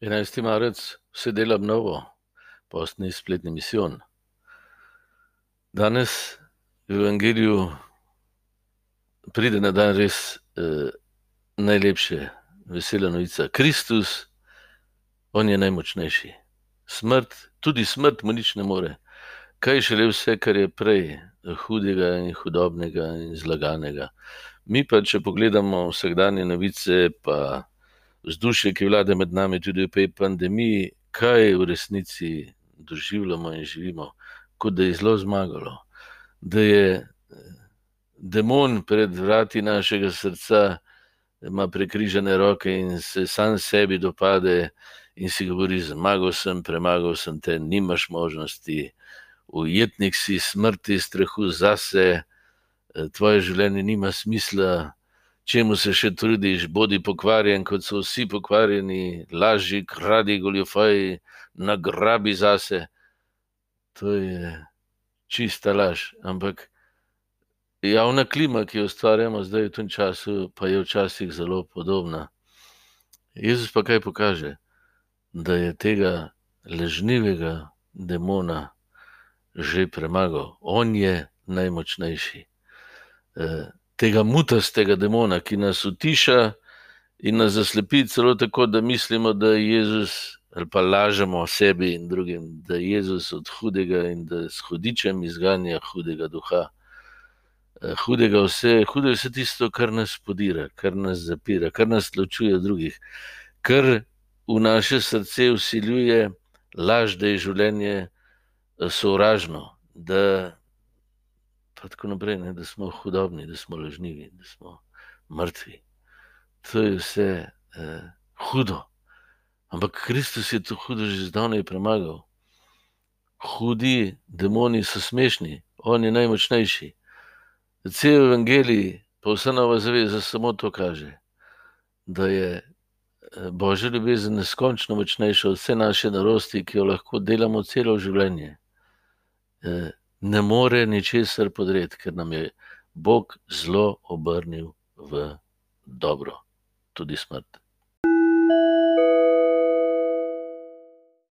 11. marec, vse delam novo, postni spletni misijon. Danes v Evangeliju pride na dan res eh, najlepše, vesela novica. Kristus, on je najmočnejši. Smrt, tudi smrt mu nič ne more. Kaj šele vse, kar je prej hudega in hudobnega in zlaganega. Mi pa, če pogledamo vsakdanje novice, pa vzdušje, ki vlada med nami, tudi v tej pandemiji, kaj v resnici doživljamo in živimo, kot da je zelo zmagalo, da je eh, demon pred vrati našega srca, ima prekrižene roke in se sam sebi dopade in si govori: Zmagal sem, premagal sem te, nimaš možnosti, ujetnik si smrti, strahu zase, eh, tvoje življenje nima smisla čemu se še trudiš, bodi pokvarjen, kot so vsi pokvarjeni, laži, kradi, goljofaji, nagrabi zase. To je čista laž. Ampak javna klima, ki jo ustvarjamo zdaj v tem času, pa je včasih zelo podobna. Jezus pa kaj pokaže? Da je tega ležnivega demona že premagal. On je najmočnejši. Eh, tega mutastega demona, ki nas utiša in nas zaslepi, celo tako, da mislimo, da je Jezus, ali pa lažemo sebi in drugim, da je Jezus od hudega in da s hudičem izganja hudega duha. Eh, hudega vse, hude vse tisto, kar nas podira, kar nas zapira, kar nas ločuje od drugih, kar v naše srce usiljuje laž, da je življenje eh, sovražno, da pa tako naprej, ne, da smo hudobni, da smo lažnivi, da smo mrtvi. To je vse eh, hudo. Ampak Kristus je to hudo že zdavnaj premagal. Hudi demoni so smešni, on je najmočnejši. Cel evangelij, pa vsa nova zaveza, samo to kaže, da je eh, Božja ljubezen neskončno močnejša od vse naše narosti, ki jo lahko delamo celo življenje. Eh, ne more ničesar podreti, ker nam je Bog zelo obrnil v dobro, tudi smrt.